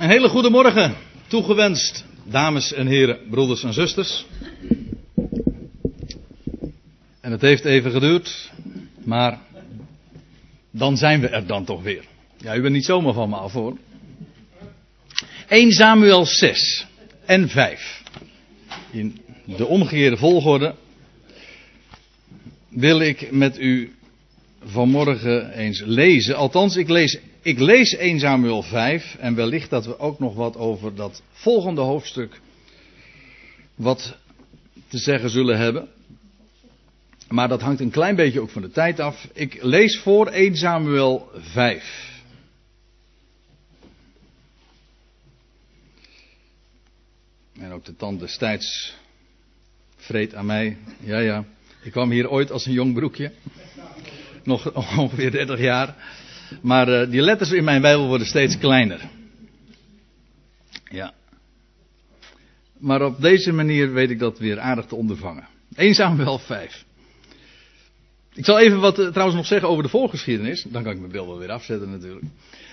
Een hele goede morgen toegewenst, dames en heren, broeders en zusters. En het heeft even geduurd, maar dan zijn we er dan toch weer. Ja, u bent niet zomaar van me af hoor. 1 Samuel 6 en 5. In de omgekeerde volgorde wil ik met u vanmorgen eens lezen. Althans, ik lees, ik lees 1 Samuel 5 en wellicht dat we ook nog wat over dat volgende hoofdstuk wat te zeggen zullen hebben. Maar dat hangt een klein beetje ook van de tijd af. Ik lees voor 1 Samuel 5. En ook de tand destijds vreet aan mij. Ja, ja. Ik kwam hier ooit als een jong broekje. Nog ongeveer 30 jaar. Maar uh, die letters in mijn Bijbel worden steeds kleiner. Ja. Maar op deze manier weet ik dat weer aardig te ondervangen. 1 Samuel 5. Ik zal even wat uh, trouwens nog zeggen over de voorgeschiedenis. Dan kan ik mijn beeld wel weer afzetten natuurlijk.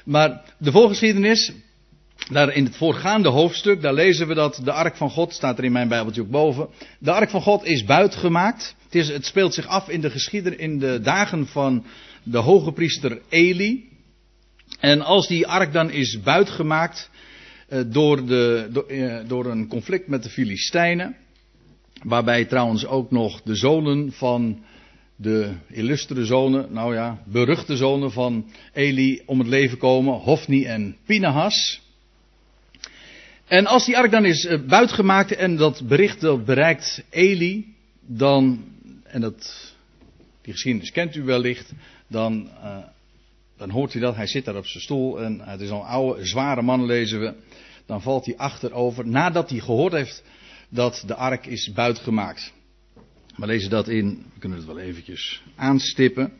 Maar de voorgeschiedenis, daar in het voorgaande hoofdstuk, daar lezen we dat de ark van God, staat er in mijn Bijbeltje ook boven. De ark van God is buitgemaakt. Het, het speelt zich af in de in de dagen van de hoge priester Eli. En als die ark dan is buitgemaakt uh, door, de, uh, door een conflict met de Filistijnen. Waarbij trouwens ook nog de zonen van de illustere zonen, nou ja, beruchte zonen van Eli om het leven komen, Hofni en Pinahas. En als die ark dan is uh, buitgemaakt en dat bericht dat bereikt Eli, dan, en dat, die geschiedenis kent u wellicht, dan, uh, dan hoort hij dat, hij zit daar op zijn stoel en het is al een oude, zware man lezen we. Dan valt hij achterover nadat hij gehoord heeft dat de ark is buitgemaakt. We lezen dat in, we kunnen het wel eventjes aanstippen.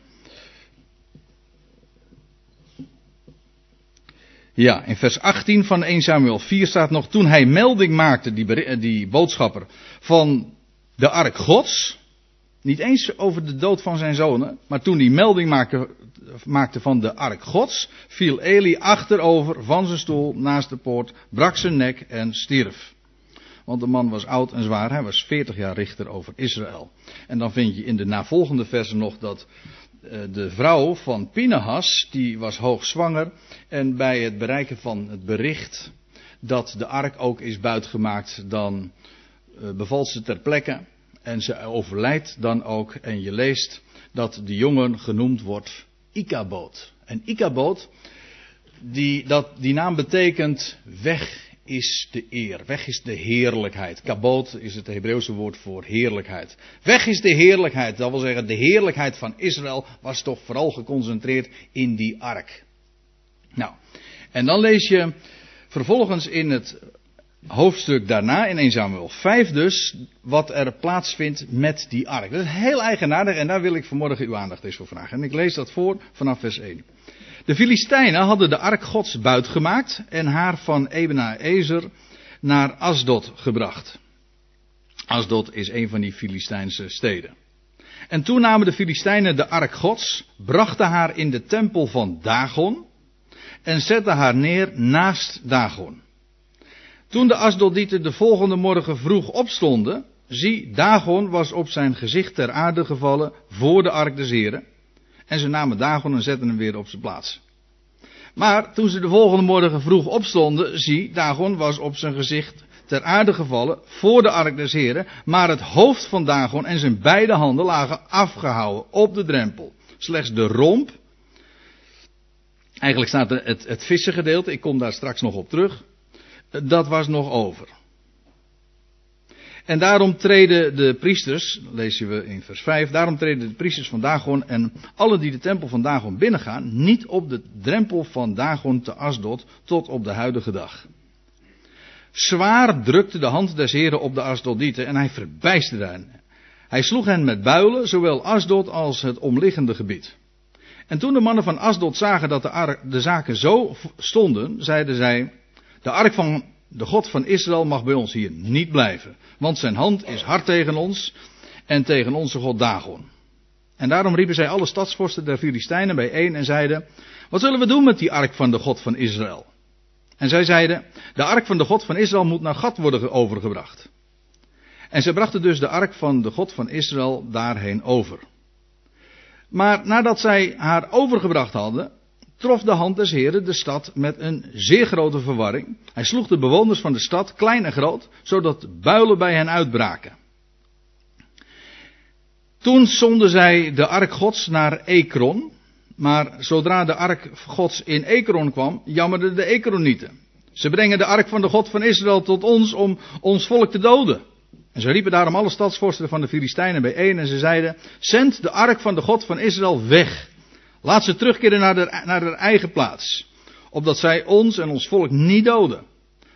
Ja, in vers 18 van 1 Samuel 4 staat nog, toen hij melding maakte, die, die boodschapper, van de ark gods, niet eens over de dood van zijn zonen, maar toen hij melding maakte, maakte van de ark gods, viel Eli achterover van zijn stoel naast de poort, brak zijn nek en stierf. Want de man was oud en zwaar, hij was 40 jaar richter over Israël. En dan vind je in de navolgende versen nog dat de vrouw van Pinahas, die was hoogzwanger. En bij het bereiken van het bericht dat de ark ook is buitgemaakt, dan bevalt ze ter plekke. En ze overlijdt dan ook. En je leest dat de jongen genoemd wordt Ikaboot. En Ikaboot, die, dat, die naam betekent weg is de eer. Weg is de heerlijkheid. Kaboot is het Hebreeuwse woord voor heerlijkheid. Weg is de heerlijkheid. Dat wil zeggen, de heerlijkheid van Israël was toch vooral geconcentreerd in die ark. Nou, en dan lees je vervolgens in het hoofdstuk daarna, in 1 Samuel 5 dus, wat er plaatsvindt met die ark. Dat is heel eigenaardig en daar wil ik vanmorgen uw aandacht eens voor vragen. En ik lees dat voor vanaf vers 1. De Filistijnen hadden de ark gods buitgemaakt en haar van Ebenezer naar Asdod gebracht. Asdod is een van die Filistijnse steden. En toen namen de Filistijnen de ark gods, brachten haar in de tempel van Dagon en zetten haar neer naast Dagon. Toen de Asdodieten de volgende morgen vroeg opstonden, zie, Dagon was op zijn gezicht ter aarde gevallen voor de ark des Heren. En ze namen Dagon en zetten hem weer op zijn plaats. Maar toen ze de volgende morgen vroeg opstonden, zie, Dagon was op zijn gezicht ter aarde gevallen voor de ark des Heren. Maar het hoofd van Dagon en zijn beide handen lagen afgehouden op de drempel. Slechts de romp. Eigenlijk staat het, het vissengedeelte, ik kom daar straks nog op terug. Dat was nog over. En daarom treden de priesters, lezen we in vers 5, daarom treden de priesters van Dagon en alle die de tempel van Dagon binnengaan, niet op de drempel van Dagon te Asdod tot op de huidige dag. Zwaar drukte de hand des heren op de Asdodieten en hij verbijsterde hen. Hij sloeg hen met builen, zowel Asdod als het omliggende gebied. En toen de mannen van Asdod zagen dat de, de zaken zo stonden, zeiden zij, de ark van de God van Israël mag bij ons hier niet blijven. Want zijn hand is hard tegen ons en tegen onze God Dagon. En daarom riepen zij alle stadsvorsten der Filistijnen bijeen en zeiden: Wat zullen we doen met die ark van de God van Israël? En zij zeiden, de ark van de God van Israël moet naar Gad worden overgebracht. En zij brachten dus de ark van de God van Israël daarheen over. Maar nadat zij haar overgebracht hadden, trof de hand des Heren de stad met een zeer grote verwarring. Hij sloeg de bewoners van de stad, klein en groot, zodat builen bij hen uitbraken. Toen zonden zij de ark gods naar Ekron, maar zodra de ark gods in Ekron kwam, jammerden de Ekronieten. Ze brengen de ark van de God van Israël tot ons om ons volk te doden. En ze riepen daarom alle stadsvorsten van de Filistijnen bijeen en ze zeiden, zend de ark van de God van Israël weg. Laat ze terugkeren naar, de, naar haar eigen plaats. Opdat zij ons en ons volk niet doden.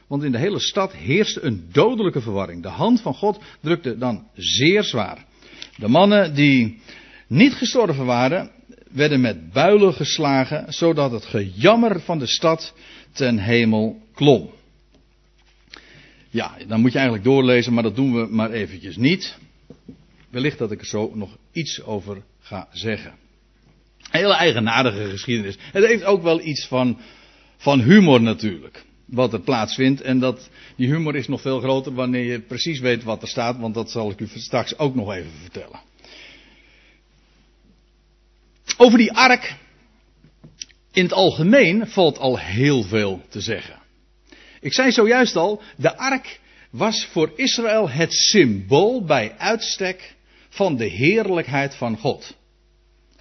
Want in de hele stad heerste een dodelijke verwarring. De hand van God drukte dan zeer zwaar. De mannen die niet gestorven waren, werden met builen geslagen, zodat het gejammer van de stad ten hemel klom. Ja, dan moet je eigenlijk doorlezen, maar dat doen we maar eventjes niet. Wellicht dat ik er zo nog iets over ga zeggen. Hele eigenaardige geschiedenis. Het heeft ook wel iets van, van humor natuurlijk. Wat er plaatsvindt. En dat, die humor is nog veel groter wanneer je precies weet wat er staat. Want dat zal ik u straks ook nog even vertellen. Over die ark. In het algemeen valt al heel veel te zeggen. Ik zei zojuist al, de ark was voor Israël het symbool bij uitstek van de heerlijkheid van God.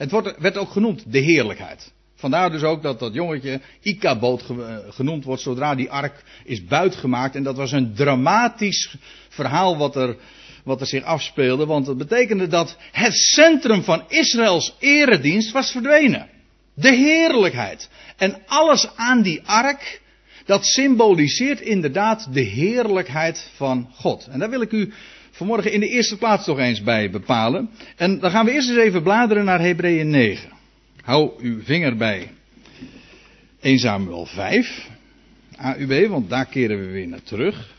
Het wordt, werd ook genoemd de heerlijkheid. Vandaar dus ook dat dat jongetje Ikaboot eh, genoemd wordt zodra die ark is buitgemaakt. En dat was een dramatisch verhaal wat er, wat er zich afspeelde. Want het betekende dat het centrum van Israëls eredienst was verdwenen. De heerlijkheid. En alles aan die ark, dat symboliseert inderdaad de heerlijkheid van God. En daar wil ik u vanmorgen in de eerste plaats toch eens bij bepalen. En dan gaan we eerst eens even bladeren naar Hebreeën 9. Hou uw vinger bij 1 Samuel 5. AUB, want daar keren we weer naar terug.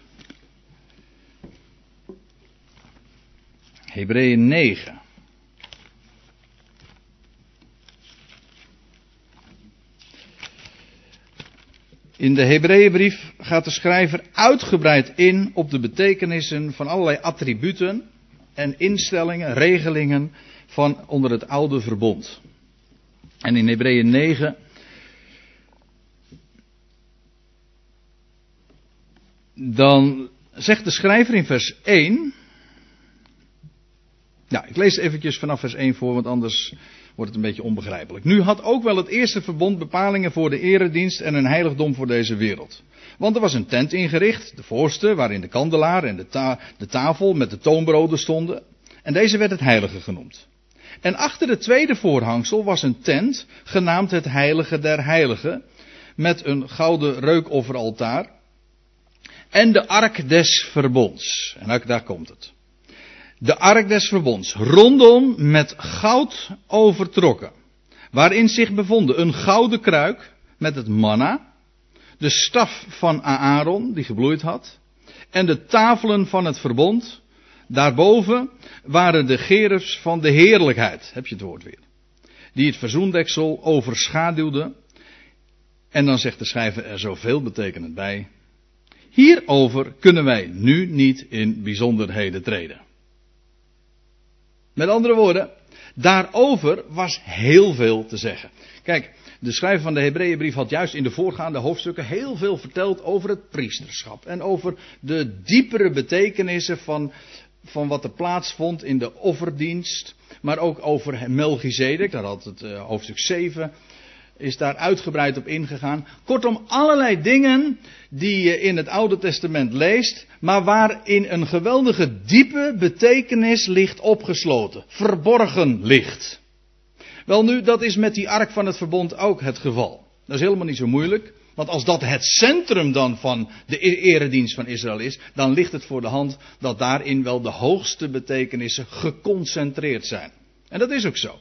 Hebreeën 9. In de Hebreeënbrief gaat de schrijver uitgebreid in op de betekenissen van allerlei attributen en instellingen, regelingen van onder het oude verbond. En in Hebreeën 9 dan zegt de schrijver in vers 1 ja, ik lees eventjes vanaf vers 1 voor, want anders wordt het een beetje onbegrijpelijk. Nu had ook wel het eerste verbond bepalingen voor de eredienst en een heiligdom voor deze wereld. Want er was een tent ingericht, de voorste, waarin de kandelaar en de, de tafel met de toonbroden stonden. En deze werd het heilige genoemd. En achter het tweede voorhangsel was een tent, genaamd het heilige der heiligen, met een gouden reukofferaltaar. En de ark des verbonds. En daar komt het de ark des verbonds, rondom met goud overtrokken, waarin zich bevonden een gouden kruik met het manna, de staf van Aaron die gebloeid had, en de tafelen van het verbond. Daarboven waren de gerubs van de heerlijkheid, heb je het woord weer, die het verzoendeksel overschaduwden. En dan zegt de schrijver er zoveel betekenend bij. Hierover kunnen wij nu niet in bijzonderheden treden. Met andere woorden, daarover was heel veel te zeggen. Kijk, de schrijver van de Hebreeënbrief had juist in de voorgaande hoofdstukken heel veel verteld over het priesterschap. En over de diepere betekenissen van, van wat er plaatsvond in de offerdienst. Maar ook over Melchizedek, daar had het uh, hoofdstuk 7 is daar uitgebreid op ingegaan. Kortom, allerlei dingen die je in het Oude Testament leest, maar waarin een geweldige diepe betekenis ligt opgesloten, verborgen ligt. Wel nu, dat is met die ark van het verbond ook het geval. Dat is helemaal niet zo moeilijk. Want als dat het centrum dan van de e- eredienst van Israël is, dan ligt het voor de hand dat daarin wel de hoogste betekenissen geconcentreerd zijn. En dat is ook zo.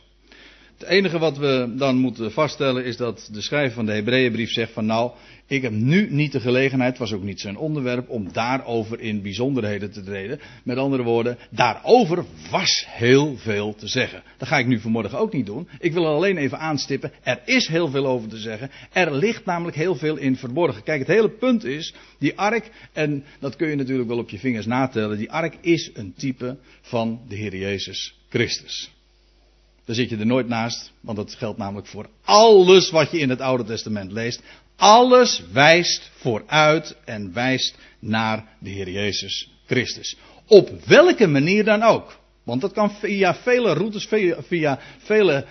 Het enige wat we dan moeten vaststellen is dat de schrijver van de Hebreeënbrief zegt van nou, ik heb nu niet de gelegenheid, was ook niet zijn onderwerp, om daarover in bijzonderheden te treden. Met andere woorden, daarover was heel veel te zeggen. Dat ga ik nu vanmorgen ook niet doen. Ik wil alleen even aanstippen, er is heel veel over te zeggen. Er ligt namelijk heel veel in verborgen. Kijk, het hele punt is, die ark, en dat kun je natuurlijk wel op je vingers natellen, die ark is een type van de Heer Jezus Christus. Daar zit je er nooit naast, want dat geldt namelijk voor alles wat je in het Oude Testament leest. Alles wijst vooruit en wijst naar de Heer Jezus Christus. Op welke manier dan ook. Want dat kan via vele routes, via, via vele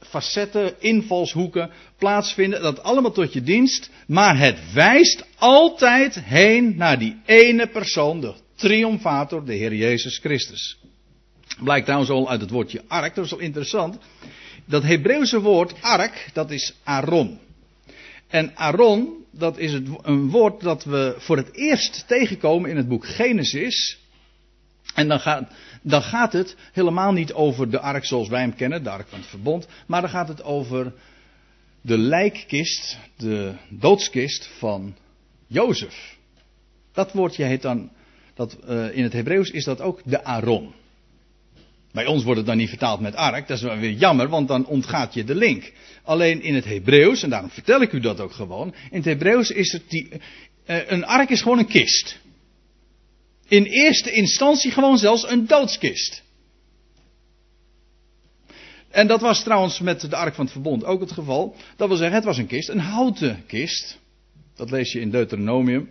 facetten, invalshoeken plaatsvinden. Dat allemaal tot je dienst. Maar het wijst altijd heen naar die ene persoon, de triomfator, de Heer Jezus Christus. Blijkt trouwens al uit het woordje ark, dat is wel interessant. Dat Hebreeuwse woord ark, dat is Aaron. En Aaron, dat is het, een woord dat we voor het eerst tegenkomen in het boek Genesis. En dan gaat, dan gaat het helemaal niet over de ark zoals wij hem kennen, de ark van het verbond. Maar dan gaat het over de lijkkist, de doodskist van Jozef. Dat woordje heet dan, dat, uh, in het Hebreeuws is dat ook de Aaron. Bij ons wordt het dan niet vertaald met ark, dat is wel weer jammer, want dan ontgaat je de link. Alleen in het Hebreeuws, en daarom vertel ik u dat ook gewoon, in het Hebreeuws is het die, uh, een ark is gewoon een kist. In eerste instantie gewoon zelfs een doodskist. En dat was trouwens met de ark van het verbond ook het geval. Dat wil zeggen, het was een kist, een houten kist. Dat lees je in Deuteronomium.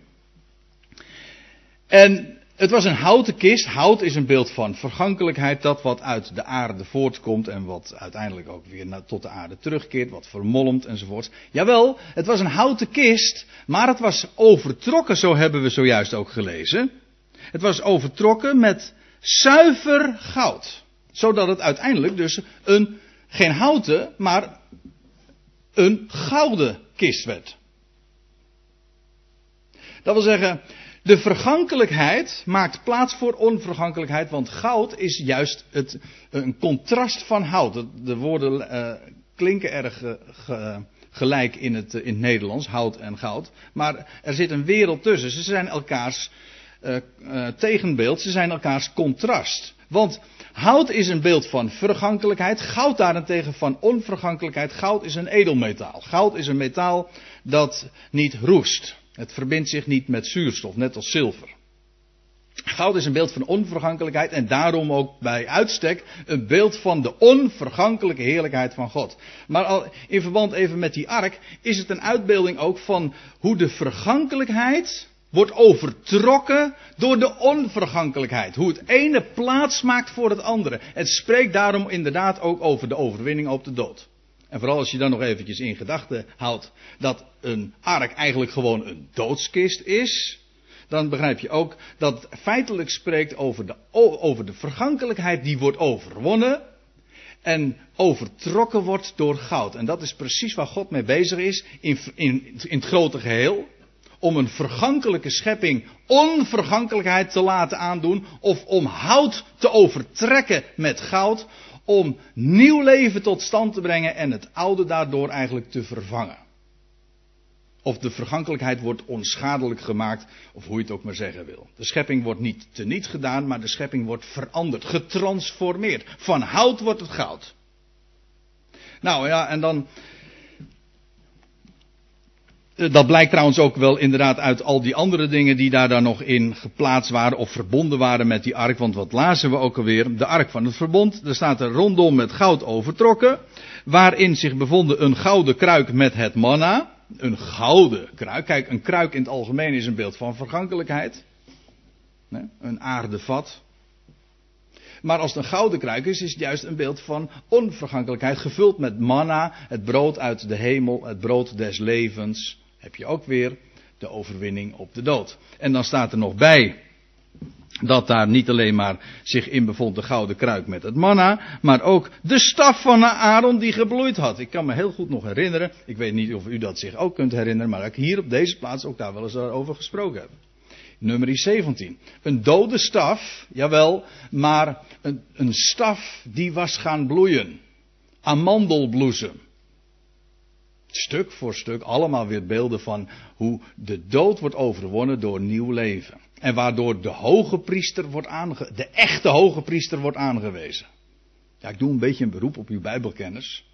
En het was een houten kist. Hout is een beeld van vergankelijkheid. Dat wat uit de aarde voortkomt en wat uiteindelijk ook weer tot de aarde terugkeert. Wat vermolmt enzovoort. Jawel, het was een houten kist. Maar het was overtrokken, zo hebben we zojuist ook gelezen. Het was overtrokken met zuiver goud. Zodat het uiteindelijk dus een, geen houten, maar een gouden kist werd. Dat wil zeggen, de vergankelijkheid maakt plaats voor onvergankelijkheid, want goud is juist het, een contrast van hout. De woorden uh, klinken erg uh, gelijk in het, in het Nederlands, hout en goud. Maar er zit een wereld tussen. Ze zijn elkaars tegenbeeld, ze zijn elkaars contrast. Want hout is een beeld van vergankelijkheid, goud daarentegen van onvergankelijkheid. Goud is een edelmetaal. Goud is een metaal dat niet roest. Het verbindt zich niet met zuurstof, net als zilver. Goud is een beeld van onvergankelijkheid en daarom ook bij uitstek een beeld van de onvergankelijke heerlijkheid van God. Maar al in verband even met die ark is het een uitbeelding ook van hoe de vergankelijkheid wordt overtrokken door de onvergankelijkheid. Hoe het ene plaats maakt voor het andere. Het spreekt daarom inderdaad ook over de overwinning op de dood. En vooral als je dan nog eventjes in gedachten houdt dat een ark eigenlijk gewoon een doodskist is. Dan begrijp je ook dat het feitelijk spreekt over de, over de vergankelijkheid die wordt overwonnen. En overtrokken wordt door goud. En dat is precies waar God mee bezig is in, in, in het grote geheel. Om een vergankelijke schepping onvergankelijkheid te laten aandoen. Of om hout te overtrekken met goud om nieuw leven tot stand te brengen en het oude daardoor eigenlijk te vervangen. Of de vergankelijkheid wordt onschadelijk gemaakt, of hoe je het ook maar zeggen wil. De schepping wordt niet teniet gedaan, maar de schepping wordt veranderd, getransformeerd. Van hout wordt het goud. Nou ja, en dan dat blijkt trouwens ook wel inderdaad uit al die andere dingen die daar dan nog in geplaatst waren of verbonden waren met die ark. Want wat lazen we ook alweer? De ark van het verbond. Er staat er rondom met goud overtrokken. Waarin zich bevonden een gouden kruik met het manna. Een gouden kruik. Kijk, een kruik in het algemeen is een beeld van vergankelijkheid. Een aardevat. Maar als het een gouden kruik is, is het juist een beeld van onvergankelijkheid. Gevuld met manna, het brood uit de hemel, het brood des levens heb je ook weer de overwinning op de dood. En dan staat er nog bij dat daar niet alleen maar zich in bevond de gouden kruik met het manna, maar ook de staf van Aaron die gebloeid had. Ik kan me heel goed nog herinneren, ik weet niet of u dat zich ook kunt herinneren, maar ik hier op deze plaats ook daar wel eens over gesproken heb. Nummer 17. Een dode staf, jawel, maar een, een staf die was gaan bloeien. amandelbloesem. Stuk voor stuk allemaal weer beelden van hoe de dood wordt overwonnen door nieuw leven. En waardoor de hoge priester wordt aange de echte hoge priester wordt aangewezen. Ja, ik doe een beetje een beroep op uw Bijbelkennis.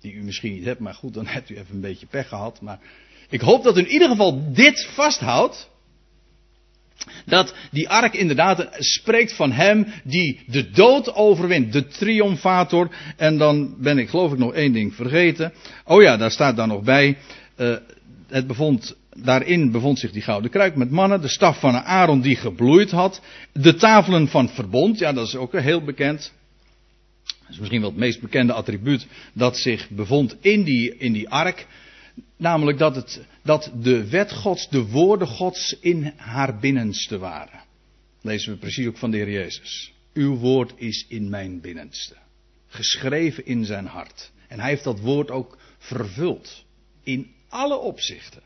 Die u misschien niet hebt, maar goed, dan hebt u even een beetje pech gehad. Maar ik hoop dat u in ieder geval dit vasthoudt. Dat die ark inderdaad spreekt van hem die de dood overwint, de triomfator. En dan ben ik geloof ik nog één ding vergeten. Oh ja, daar staat dan nog bij. Uh, het bevond, daarin bevond zich die gouden kruik met mannen, de staf van Aaron die gebloeid had, de tafelen van verbond, ja dat is ook heel bekend. Dat is misschien wel het meest bekende attribuut dat zich bevond in die, in die ark. Namelijk dat, het, dat de wet Gods, de woorden Gods in haar binnenste waren. Lezen we precies ook van de Heer Jezus. Uw woord is in mijn binnenste. Geschreven in zijn hart. En hij heeft dat woord ook vervuld. In alle opzichten.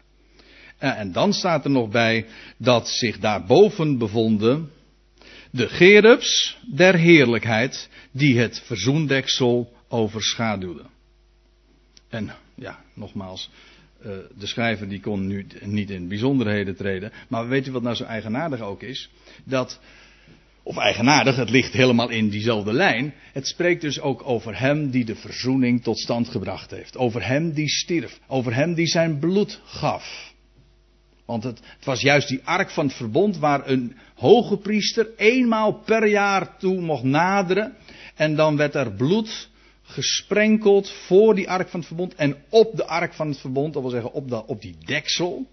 En dan staat er nog bij dat zich daarboven bevonden de gerubs der heerlijkheid die het verzoendeksel overschaduwden. En nogmaals, uh, de schrijver die kon nu niet in bijzonderheden treden. Maar weet u wat nou zo eigenaardig ook is? Dat, of eigenaardig, het ligt helemaal in diezelfde lijn. Het spreekt dus ook over hem die de verzoening tot stand gebracht heeft. Over hem die stierf. Over hem die zijn bloed gaf. Want het, het, was juist die ark van het verbond waar een hoge priester eenmaal per jaar toe mocht naderen. En dan werd er bloed gesprenkeld voor die ark van het verbond en op de ark van het verbond, dat wil zeggen op, de, op die deksel.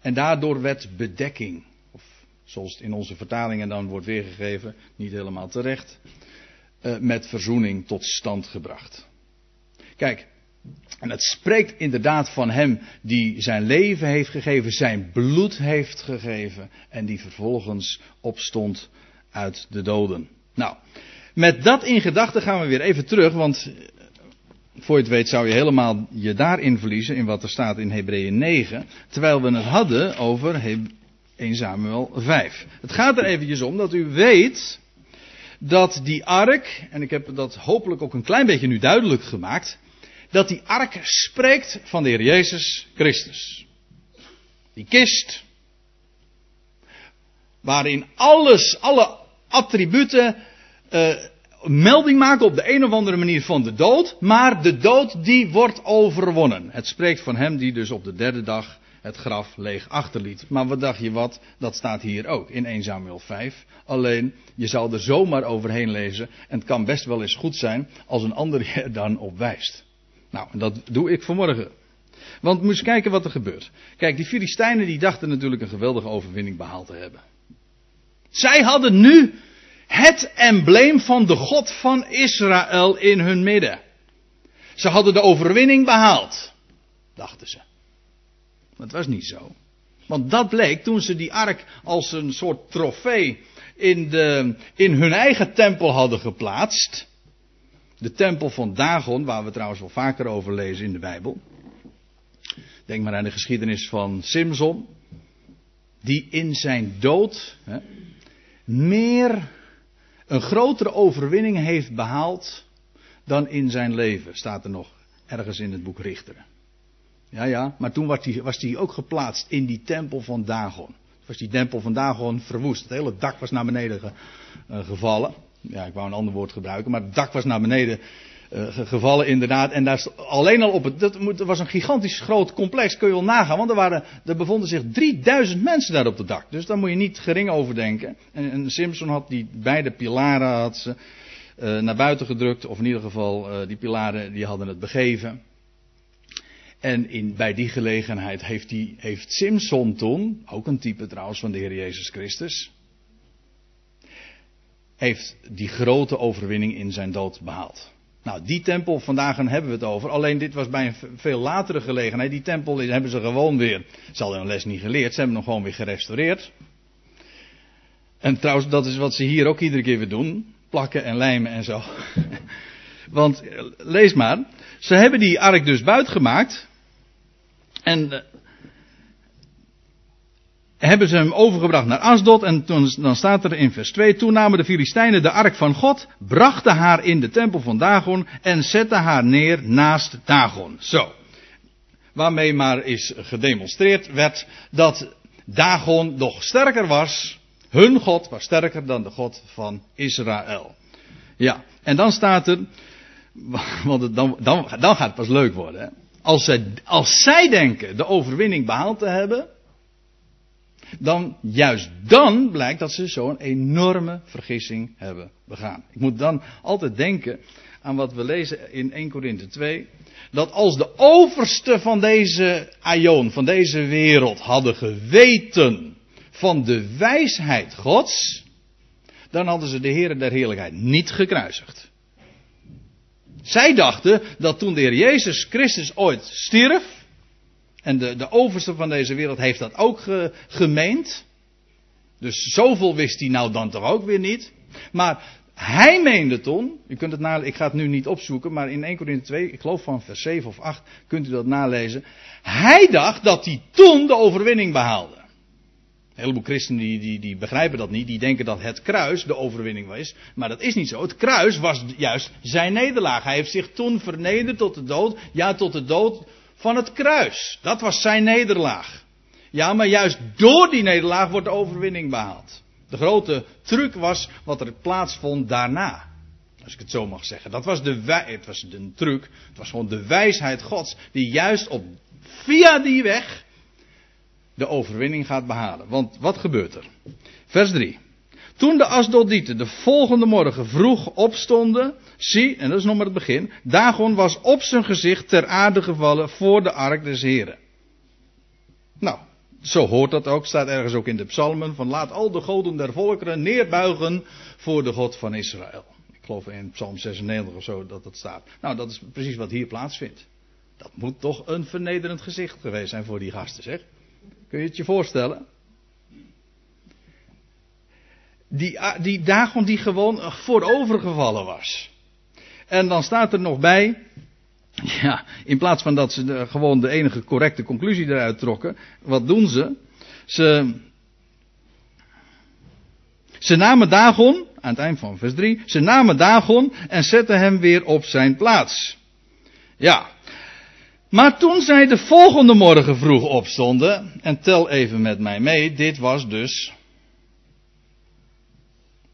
En daardoor werd bedekking, of zoals het in onze vertalingen dan wordt weergegeven, niet helemaal terecht, uh, met verzoening tot stand gebracht. Kijk, en het spreekt inderdaad van hem die zijn leven heeft gegeven, zijn bloed heeft gegeven en die vervolgens opstond uit de doden. Nou, met dat in gedachten gaan we weer even terug, want voor je het weet zou je helemaal je daarin verliezen in wat er staat in Hebreeën 9, terwijl we het hadden over 1 Samuel 5. Het gaat er eventjes om dat u weet dat die ark, en ik heb dat hopelijk ook een klein beetje nu duidelijk gemaakt, dat die ark spreekt van de Heer Jezus Christus. Die kist, waarin alles, alle attributen uh, melding maken op de een of andere manier van de dood, maar de dood die wordt overwonnen. Het spreekt van hem die dus op de derde dag het graf leeg achterliet. Maar wat dacht je wat? Dat staat hier ook in 1 Samuel 5. Alleen, je zal er zomaar overheen lezen. En het kan best wel eens goed zijn als een ander je dan op wijst. Nou, dat doe ik vanmorgen. Want moet eens kijken wat er gebeurt. Kijk, die Filistijnen die dachten natuurlijk een geweldige overwinning behaald te hebben. Zij hadden nu het embleem van de God van Israël in hun midden. Ze hadden de overwinning behaald, dachten ze. Maar het was niet zo. Want dat bleek toen ze die ark als een soort trofee in, de, in hun eigen tempel hadden geplaatst. De tempel van Dagon, waar we trouwens wel vaker over lezen in de Bijbel. Denk maar aan de geschiedenis van Simson. Die in zijn dood hè, meer een grotere overwinning heeft behaald dan in zijn leven, staat er nog ergens in het boek Richteren. Ja, ja, maar toen was hij, was ook geplaatst in die tempel van Dagon. Was die tempel van Dagon verwoest. Het hele dak was naar beneden ge, uh, gevallen. Ja, ik wou een ander woord gebruiken, maar het dak was naar beneden gevallen inderdaad. En daar alleen al op het, dat was een gigantisch groot complex, kun je wel nagaan. Want er, waren, er bevonden zich 3000 mensen daar op het dak. Dus daar moet je niet gering over denken. En, Simpson had die beide pilaren had ze, uh, naar buiten gedrukt. Of in ieder geval, uh, die pilaren die hadden het begeven. En in, bij die gelegenheid heeft, heeft Simpson toen, ook een type trouwens van de Heer Jezus Christus, heeft die grote overwinning in zijn dood behaald. Nou, die tempel, vandaag hebben we het over. Alleen dit was bij een veel latere gelegenheid. Die tempel hebben ze gewoon weer. Ze hadden een les niet geleerd. Ze hebben hem gewoon weer gerestaureerd. En trouwens, dat is wat ze hier ook iedere keer weer doen. Plakken en lijmen en zo. Want, lees maar. Ze hebben die ark dus buitgemaakt. En hebben ze hem overgebracht naar Asdod. En toen, dan staat er in vers 2. Toen namen de Filistijnen de ark van God. Brachten haar in de tempel van Dagon. En zetten haar neer naast Dagon. Zo. Waarmee maar is gedemonstreerd werd dat Dagon nog sterker was. Hun God was sterker dan de God van Israël. Ja, en dan staat er. Want dan, dan, dan gaat het pas leuk worden. Hè? Als, zij, als zij denken de overwinning behaald te hebben dan juist dan blijkt dat ze zo'n enorme vergissing hebben begaan. Ik moet dan altijd denken aan wat we lezen in 1 Korinthe 2. Dat als de overste van deze aion, van deze wereld, hadden geweten van de wijsheid Gods, dan hadden ze de Heer der Heerlijkheid niet gekruisigd. Zij dachten dat toen de Heer Jezus Christus ooit stierf, en de, de overste van deze wereld heeft dat ook ge, gemeend. Dus zoveel wist hij nou dan toch ook weer niet. Maar hij meende toen, u kunt het ik ga het nu niet opzoeken, maar in 1 Corinthië 2, ik geloof van vers 7 of 8, kunt u dat nalezen. Hij dacht dat hij toen de overwinning behaalde. Een heleboel christenen die, die, die begrijpen dat niet, die denken dat het kruis de overwinning was. Maar dat is niet zo. Het kruis was juist zijn nederlaag. Hij heeft zich toen vernederd tot de dood, ja tot de dood van het kruis. Dat was zijn nederlaag. Ja, maar juist door die nederlaag wordt de overwinning behaald. De grote truc was wat er plaatsvond daarna. Als ik het zo mag zeggen. Dat was de, het was een truc. Het was gewoon de wijsheid Gods. Die juist op, via die weg de overwinning gaat behalen. Want wat gebeurt er? Vers 3. Toen de Asdodieten de volgende morgen vroeg opstonden, zie, en dat is nog maar het begin, Dagon was op zijn gezicht ter aarde gevallen voor de ark des Heren. Nou, zo hoort dat ook, staat ergens ook in de psalmen, van laat al de goden der volkeren neerbuigen voor de God van Israël. Ik geloof in psalm 96 of zo dat dat staat. Nou, dat is precies wat hier plaatsvindt. Dat moet toch een vernederend gezicht geweest zijn voor die gasten, zeg. Kun je het je voorstellen? Die, ah, die Dagon die gewoon voorovergevallen was. En dan staat er nog bij, ja, in plaats van dat ze gewoon de enige correcte conclusie eruit trokken, wat doen ze? Ze, ze namen Dagon, aan het eind van vers 3, ze namen Dagon en zetten hem weer op zijn plaats. Ja. Maar toen zij de volgende morgen vroeg opstonden, en tel even met mij mee, dit was dus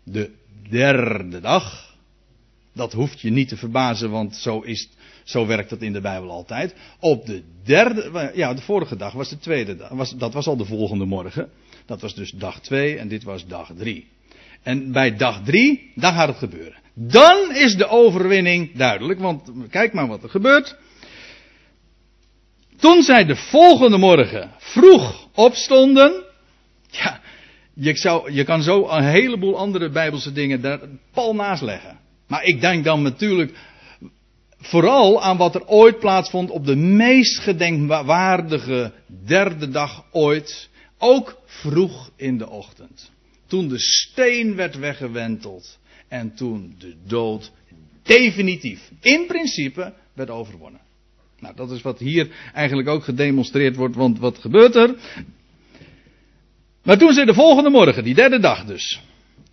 de derde dag. Dat hoeft je niet te verbazen, want zo, is, zo werkt het in de Bijbel altijd. Op de derde, ja, de vorige dag was de tweede dag. Was, dat was al de volgende morgen. Dat was dus dag twee en dit was dag drie. En bij dag drie, daar gaat het gebeuren. Dan is de overwinning duidelijk, want kijk maar wat er gebeurt. Toen zij de volgende morgen vroeg opstonden. Ja, je, je kan zo een heleboel andere bijbelse dingen daar pal naast leggen. Maar ik denk dan natuurlijk vooral aan wat er ooit plaatsvond op de meest gedenkwaardige derde dag ooit. Ook vroeg in de ochtend. Toen de steen werd weggewenteld. En toen de dood definitief, in principe, werd overwonnen. Nou, dat is wat hier eigenlijk ook gedemonstreerd wordt. Want wat gebeurt er? Maar toen ze de volgende morgen, die derde dag dus,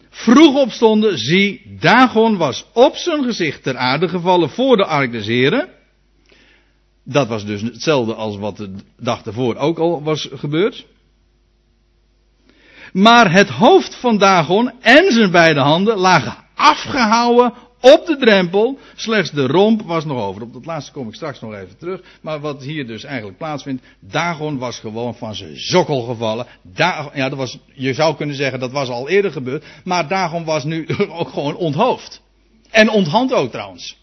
vroeg opstonden, zie, Dagon was op zijn gezicht ter aarde gevallen voor de ark des Heren. Dat was dus hetzelfde als wat de dag ervoor ook al was gebeurd. Maar het hoofd van Dagon en zijn beide handen lagen afgehouden op de drempel. Slechts de romp was nog over. Op dat laatste kom ik straks nog even terug. Maar wat hier dus eigenlijk plaatsvindt. Dagon was gewoon van zijn zokkel gevallen. Ja, dat was, je zou kunnen zeggen dat was al eerder gebeurd. Maar Dagon was nu ook gewoon onthoofd. En onthand ook trouwens.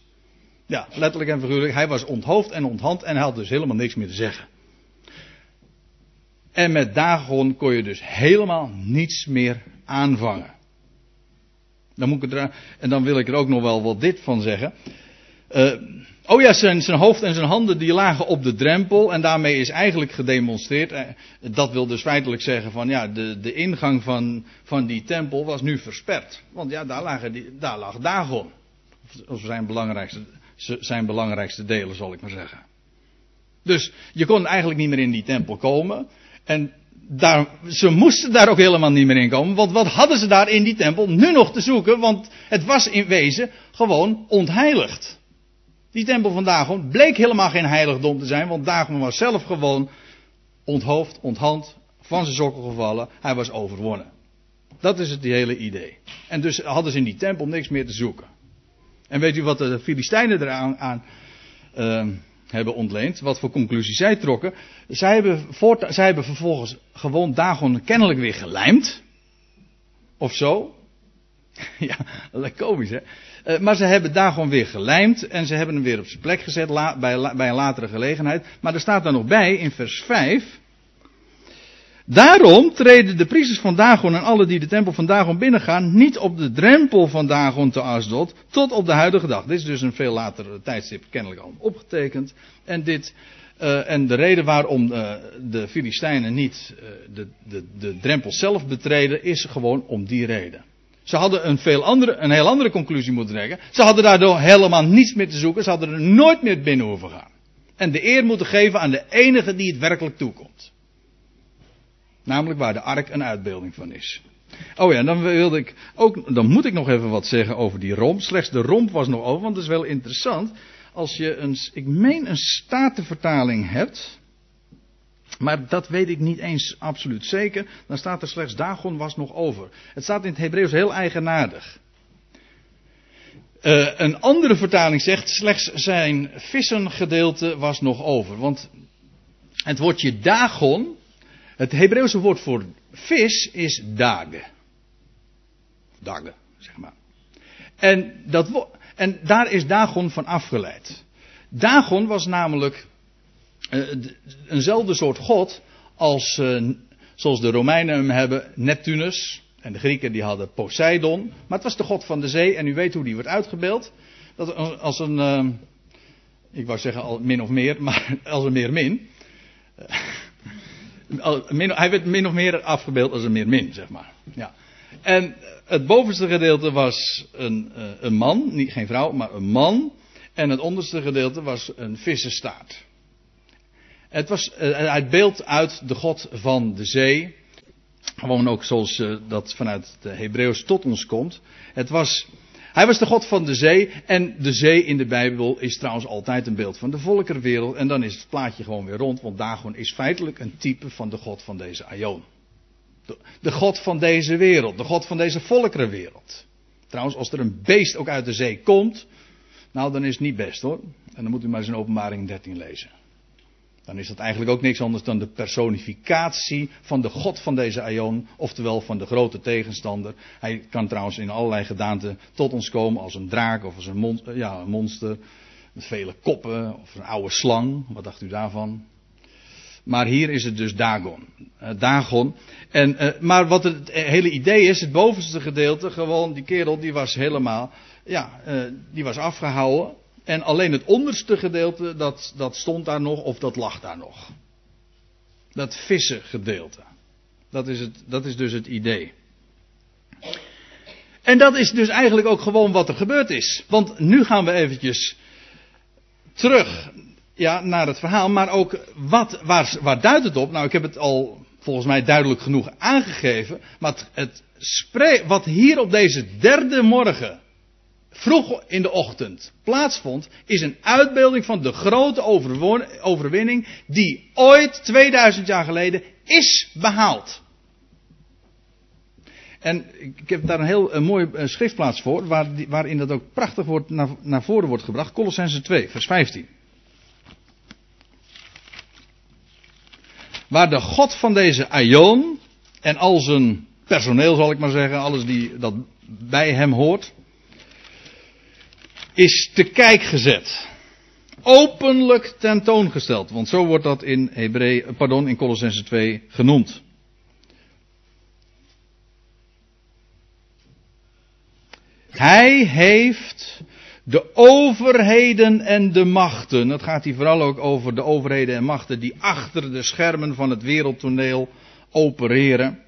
Ja, letterlijk en figuurlijk. Hij was onthoofd en onthand en hij had dus helemaal niks meer te zeggen. En met Dagon kon je dus helemaal niets meer aanvangen. Dan moet ik er, en dan wil ik er ook nog wel wat dit van zeggen. Uh, oh ja, zijn, zijn hoofd en zijn handen die lagen op de drempel. En daarmee is eigenlijk gedemonstreerd. Uh, dat wil dus feitelijk zeggen van ja, de, de ingang van, van die tempel was nu versperd. Want ja, daar, lagen die, daar lag Dagon. Of zijn belangrijkste, zijn belangrijkste delen, zal ik maar zeggen. Dus je kon eigenlijk niet meer in die tempel komen. En ze moesten daar ook helemaal niet meer in komen. Want wat hadden ze daar in die tempel nu nog te zoeken? Want het was in wezen gewoon ontheiligd. Die tempel van Dagon bleek helemaal geen heiligdom te zijn. Want Dagon was zelf gewoon onthoofd, onthand, van zijn sokkel gevallen. Hij was overwonnen. Dat is het hele idee. En dus hadden ze in die tempel niks meer te zoeken. En weet u wat de Filistijnen eraan aan, uh, hebben ontleend? Wat voor conclusie zij trokken? Zij hebben, zij hebben vervolgens gewoon Dagon kennelijk weer gelijmd. Of zo. ja, is komisch hè. Uh, maar ze hebben Dagon weer gelijmd en ze hebben hem weer op zijn plek gezet bij, bij een latere gelegenheid. Maar er staat daar nog bij in vers 5. Daarom treden de priesters van Dagon en alle die de tempel van Dagon binnengaan niet op de drempel van Dagon te Asdod tot op de huidige dag. Dit is dus een veel later tijdstip kennelijk al opgetekend. En, dit, uh, en de reden waarom uh, de Filistijnen niet de, de, de drempel zelf betreden is gewoon om die reden. Ze hadden een, veel andere, een heel andere conclusie moeten trekken. Ze hadden daardoor helemaal niets meer te zoeken. Ze hadden er nooit meer binnen hoeven gaan. En de eer moeten geven aan de enige die het werkelijk toekomt. Namelijk waar de ark een uitbeelding van is. Oh ja, dan wilde ik ook, dan moet ik nog even wat zeggen over die romp. Slechts de romp was nog over, want dat is wel interessant. Als je een, ik meen een statenvertaling hebt, maar dat weet ik niet eens absoluut zeker, dan staat er slechts Dagon was nog over. Het staat in het Hebreeuws heel eigenaardig. Uh, een andere vertaling zegt slechts zijn vissengedeelte was nog over. Want het woordje Dagon, het Hebreeuwse woord voor vis is dage. Dage, zeg maar. En, dat, en daar is Dagon van afgeleid. Dagon was namelijk uh, eenzelfde soort god als, uh, zoals de Romeinen hem hebben, Neptunus. En de Grieken die hadden Poseidon. Maar het was de god van de zee en u weet hoe die wordt uitgebeeld. Dat als een, uh, ik wou zeggen al min of meer, maar als een meer min hij werd min of meer afgebeeld als een min, zeg maar. Ja. En het bovenste gedeelte was een, eh, een man, niet geen vrouw, maar een man. En het onderste gedeelte was een vissenstaart. Het was het beeld uit de God van de zee. Gewoon ook zoals dat vanuit de Hebreeuws tot ons komt. Het was hij was de God van de zee. En de zee in de Bijbel is trouwens altijd een beeld van de volkerenwereld. En dan is het plaatje gewoon weer rond. Want Dagon is feitelijk een type van de God van deze Aion. De, de God van deze wereld. De God van deze volkerenwereld. Trouwens, als er een beest ook uit de zee komt. Nou, dan is het niet best hoor. En dan moet u maar eens in openbaring 13 lezen. Dan is dat eigenlijk ook niks anders dan de personificatie van de God van deze Aion, oftewel van de grote tegenstander. Hij kan trouwens in allerlei gedaanten tot ons komen als een draak of als een, mon ja, een monster met vele koppen of een oude slang. Wat dacht u daarvan? Maar hier is het dus Dagon. Uh, Dagon. En, uh, maar wat het hele idee is, het bovenste gedeelte, gewoon die kerel die was helemaal, ja, die was afgehouden. En alleen het onderste gedeelte, dat, dat stond daar nog of dat lag daar nog. Dat vissen gedeelte. Dat is, het, dat is dus het idee. En dat is dus eigenlijk ook gewoon wat er gebeurd is. Want nu gaan we eventjes terug ja, naar het verhaal. Maar ook wat, waar, duidt het op? Nou, ik heb het al volgens mij duidelijk genoeg aangegeven. Maar het, het wat hier op deze derde morgen vroeg in de ochtend plaatsvond, is een uitbeelding van de grote overwinning die ooit 2000 jaar geleden is behaald. En ik heb daar een heel een mooi schriftplaats voor, waar, waarin dat ook prachtig wordt, naar, naar voren wordt gebracht. Colossense 2, vers 15. Waar de God van deze Aion en al zijn personeel zal ik maar zeggen, alles die dat bij hem hoort, is te kijk gezet. Openlijk tentoongesteld. Want zo wordt dat in, Hebree, pardon, in Colossense 2 genoemd. Hij heeft de overheden en de machten. Dat gaat hier vooral ook over de overheden en machten die achter de schermen van het wereldtoneel opereren.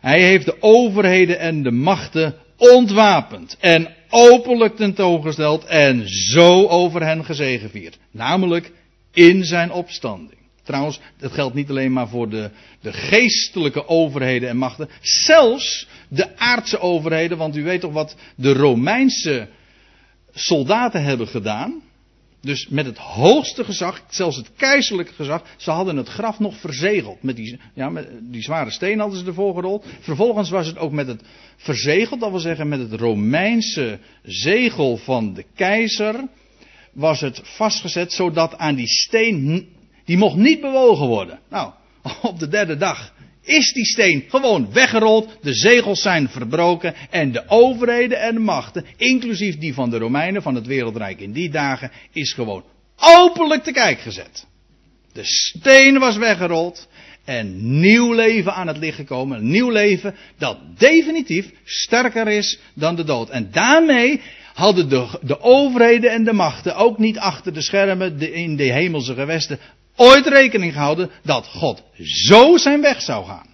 Hij heeft de overheden en de machten ontwapend en openlijk tentoongesteld en zo over hen gezegevierd. Namelijk in zijn opstanding. Trouwens, dat geldt niet alleen maar voor de, de geestelijke overheden en machten. Zelfs de aardse overheden. Want u weet toch wat de Romeinse soldaten hebben gedaan. Dus met het hoogste gezag, zelfs het keizerlijke gezag, ze hadden het graf nog verzegeld. Met die, ja, met die zware steen hadden ze ervoor gerold. Vervolgens was het ook met het verzegeld, dat wil zeggen met het Romeinse zegel van de keizer, was het vastgezet zodat aan die steen, die mocht niet bewogen worden. Nou, op de derde dag is die steen gewoon weggerold, de zegels zijn verbroken en de overheden en de machten, inclusief die van de Romeinen, van het wereldrijk in die dagen, is gewoon openlijk te kijk gezet. De steen was weggerold en nieuw leven aan het licht gekomen. Een nieuw leven dat definitief sterker is dan de dood. En daarmee hadden de, de overheden en de machten ook niet achter de schermen in de hemelse gewesten ooit rekening gehouden dat God zo zijn weg zou gaan.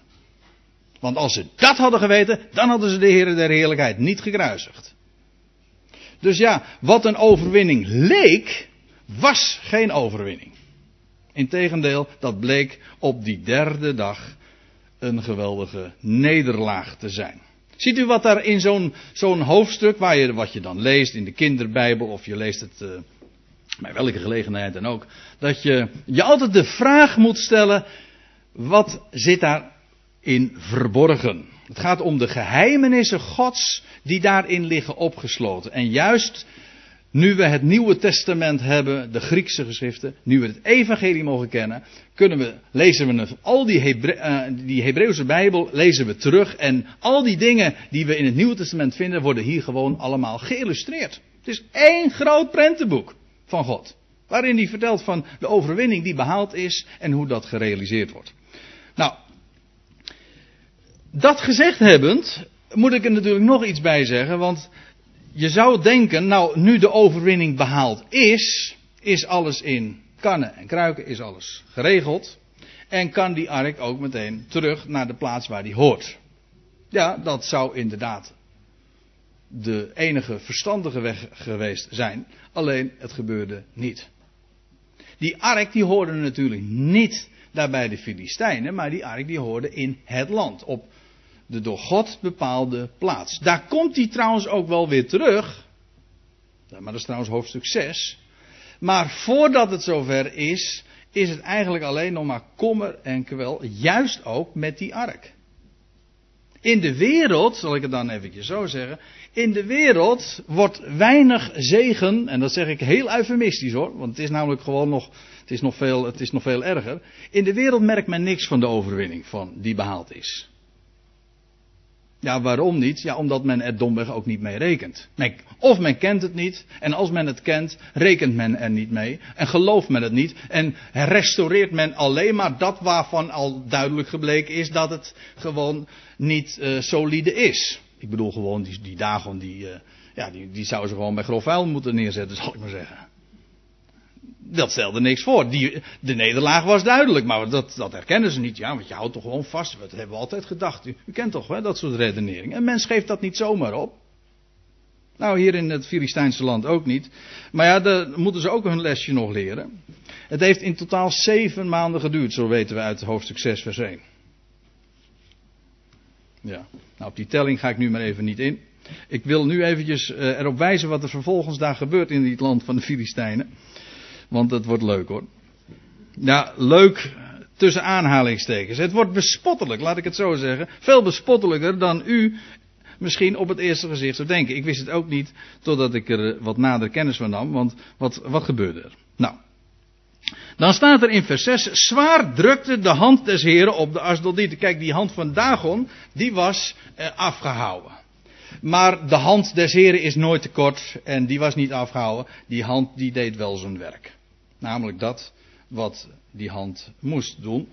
Want als ze dat hadden geweten, dan hadden ze de Heer der Heerlijkheid niet gekruisigd. Dus ja, wat een overwinning leek, was geen overwinning. Integendeel, dat bleek op die derde dag een geweldige nederlaag te zijn. Ziet u wat daar in zo'n hoofdstuk, waar je, wat je dan leest in de kinderbijbel, of je leest het uh, bij welke gelegenheid dan ook, dat je je altijd de vraag moet stellen, wat zit daarin verborgen? Het gaat om de geheimenissen Gods die daarin liggen opgesloten. En juist nu we het Nieuwe Testament hebben, de Griekse geschriften, nu we het Evangelie mogen kennen, kunnen we, lezen we al die, uh, die Hebreeuwse Bijbel lezen we terug en al die dingen die we in het Nieuwe Testament vinden, worden hier gewoon allemaal geïllustreerd. Het is één groot prentenboek van God. Waarin hij vertelt van de overwinning die behaald is en hoe dat gerealiseerd wordt. Nou, dat gezegd hebbend, moet ik er natuurlijk nog iets bij zeggen, want je zou denken, nou, nu de overwinning behaald is, is alles in kannen en kruiken, is alles geregeld. En kan die ark ook meteen terug naar de plaats waar die hoort. Ja, dat zou inderdaad de enige verstandige weg geweest zijn. Alleen het gebeurde niet. Die ark die hoorde natuurlijk niet daarbij de Filistijnen, maar die ark die hoorde in het land. Op de door God bepaalde plaats. Daar komt hij trouwens ook wel weer terug. Maar dat is trouwens hoofdstuk 6. Maar voordat het zover is, is het eigenlijk alleen nog maar kommer en kwel. Juist ook met die ark. In de wereld, zal ik het dan eventjes zo zeggen. In de wereld wordt weinig zegen, en dat zeg ik heel eufemistisch hoor, want het is namelijk gewoon nog, het is nog veel, het is nog veel erger. In de wereld merkt men niks van de overwinning van die behaald is. Ja, waarom niet? Ja, omdat men er domweg ook niet mee rekent. Of men kent het niet, en als men het kent, rekent men er niet mee, en gelooft men het niet, en restaureert men alleen maar dat waarvan al duidelijk gebleken is dat het gewoon niet uh, solide is. Ik bedoel gewoon die, die Dagon, die, uh, ja, die, die zou ze gewoon bij grof vuil moeten neerzetten, zal ik maar zeggen dat stelde niks voor. Die, de nederlaag was duidelijk, maar dat, dat herkennen ze niet. Ja, want je houdt toch gewoon vast. Dat hebben we altijd gedacht. U, kent toch hè, dat soort redeneringen. En mens geeft dat niet zomaar op. Nou, hier in het Filistijnse land ook niet. Maar ja, daar moeten ze ook hun lesje nog leren. Het heeft in totaal zeven maanden geduurd, zo weten we uit hoofdstuk 6, vers 1. Ja, nou op die telling ga ik nu maar even niet in. Ik wil nu eventjes uh, erop wijzen wat er vervolgens daar gebeurt in dit land van de Filistijnen. Want het wordt leuk hoor. Ja, leuk tussen aanhalingstekens. Het wordt bespottelijk, laat ik het zo zeggen. Veel bespottelijker dan u misschien op het eerste gezicht zou denken. Ik wist het ook niet totdat ik er wat nader kennis van nam. Want wat, wat gebeurde er? Nou. Dan staat er in vers 6. Zwaar drukte de hand des heren op de Asdodieten. Kijk, die hand van Dagon, die was eh, afgehouden. Maar de hand des heren is nooit te kort en die was niet afgehouden. Die hand die deed wel zijn werk. Namelijk dat wat die hand moest doen.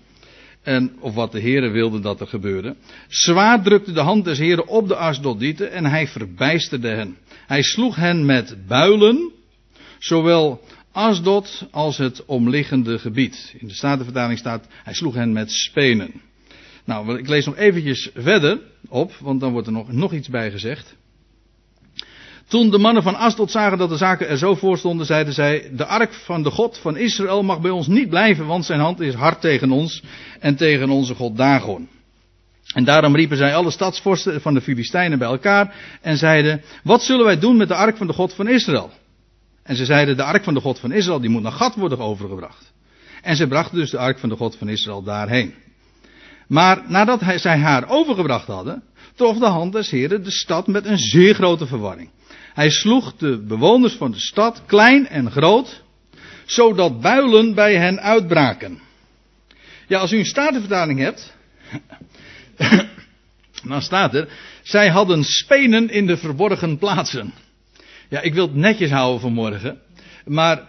En, of wat de Heere wilde dat er gebeurde. Zwaar drukte de hand des Heren op de Asdodieten en hij verbijsterde hen. Hij sloeg hen met builen, zowel Asdod als het omliggende gebied. In de Statenvertaling staat, hij sloeg hen met spenen. Nou, ik lees nog eventjes verder op, want dan wordt er nog, nog iets bij gezegd. Toen de mannen van Asdod zagen dat de zaken er zo voor stonden, zeiden zij, de ark van de God van Israël mag bij ons niet blijven, want zijn hand is hard tegen ons en tegen onze God Dagon. En daarom riepen zij alle stadsvorsten van de Filistijnen bij elkaar en zeiden, wat zullen wij doen met de ark van de God van Israël? En ze zeiden, de ark van de God van Israël, die moet naar Gat worden overgebracht. En ze brachten dus de ark van de God van Israël daarheen. Maar nadat hij, zij haar overgebracht hadden, trof de hand des heren de stad met een zeer grote verwarring. Hij sloeg de bewoners van de stad, klein en groot, zodat builen bij hen uitbraken. Ja, als u een statenvertaling hebt, dan staat er, zij hadden spenen in de verborgen plaatsen. Ja, ik wil het netjes houden vanmorgen, maar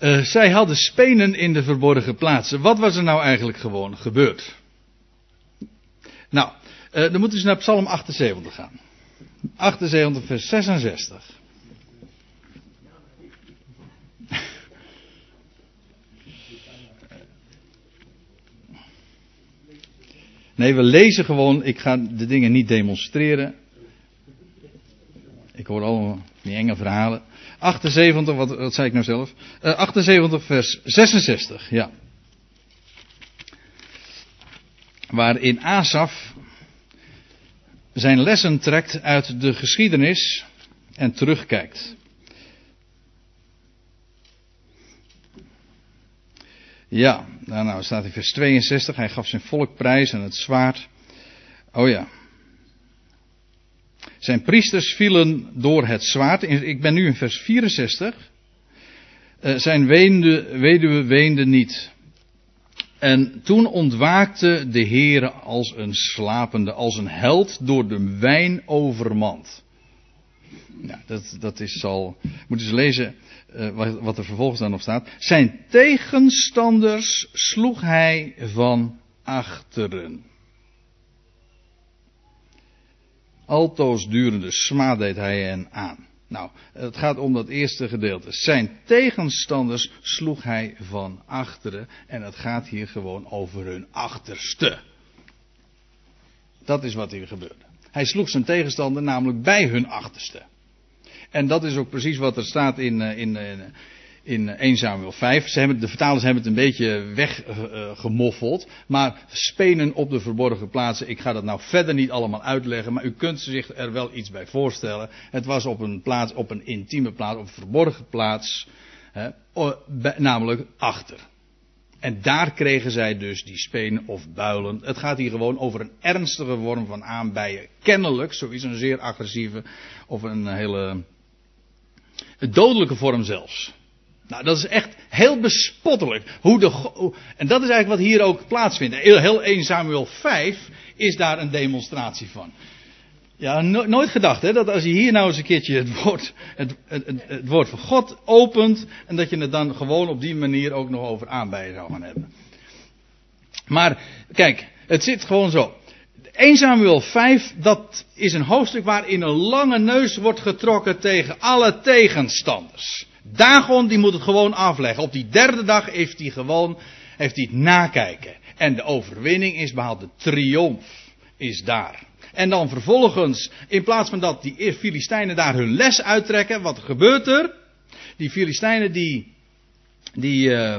uh, zij hadden spenen in de verborgen plaatsen. Wat was er nou eigenlijk gewoon gebeurd? Nou, uh, dan moeten we naar Psalm 78 gaan. 78, vers 66. Nee, we lezen gewoon. Ik ga de dingen niet demonstreren. Ik hoor allemaal die enge verhalen. 78, wat, zei ik nou zelf? Uh, 78, vers 66, ja. Waarin Asaf zijn lessen trekt uit de geschiedenis en terugkijkt. Ja, nou, nou staat in vers 62, hij gaf zijn volk prijs en het zwaard. Oh ja. Zijn priesters vielen door het zwaard. Ik ben nu in vers 64. Uh, zijn weende, weduwe weende niet. En toen ontwaakte de Heere als een slapende, als een held door de wijn overmand. Ja, dat, dat is al. Moeten ze lezen uh, wat, wat er vervolgens dan nog staat. Zijn tegenstanders sloeg hij van achteren. Altoos durende smaad deed hij hen aan. Nou, het gaat om dat eerste gedeelte. Zijn tegenstanders sloeg hij van achteren. En het gaat hier gewoon over hun achterste. Dat is wat hier gebeurde. Hij sloeg zijn tegenstander namelijk bij hun achterste. En dat is ook precies wat er staat in, eh, in, eh, in 1 Samuel 5. Ze hebben, de vertalers hebben het een beetje weggemoffeld. maar spenen op de verborgen plaatsen. Ik ga dat nou verder niet allemaal uitleggen. Maar u kunt zich er wel iets bij voorstellen. Het was op een plaats, op een intieme plaats, op een verborgen plaats. Hè, namelijk achter. En daar kregen zij dus die spenen of builen. Het gaat hier gewoon over een ernstige vorm van aanbijen. Kennelijk, is een zeer agressieve of een hele dodelijke vorm zelfs. Nou, dat is echt heel bespottelijk. Hoe de, en dat is eigenlijk wat hier ook plaatsvindt. Heel 1 Samuel 5 is daar een demonstratie van. Ja, nooit gedacht hè, dat als je hier nou eens een keertje het woord, het, het, het, woord van God opent. en dat je het dan gewoon op die manier ook nog over aanbijen zou gaan hebben. Maar kijk, het zit gewoon zo. 1 Samuel 5, dat is een hoofdstuk waarin een lange neus wordt getrokken tegen alle tegenstanders. Dagon die moet het gewoon afleggen. Op die derde dag heeft hij gewoon heeft hij het nakijken. En de overwinning is behaald. De triomf is daar. En dan vervolgens, in plaats van dat die Filistijnen daar hun les uittrekken, wat gebeurt er? Die Filistijnen die, die, uh,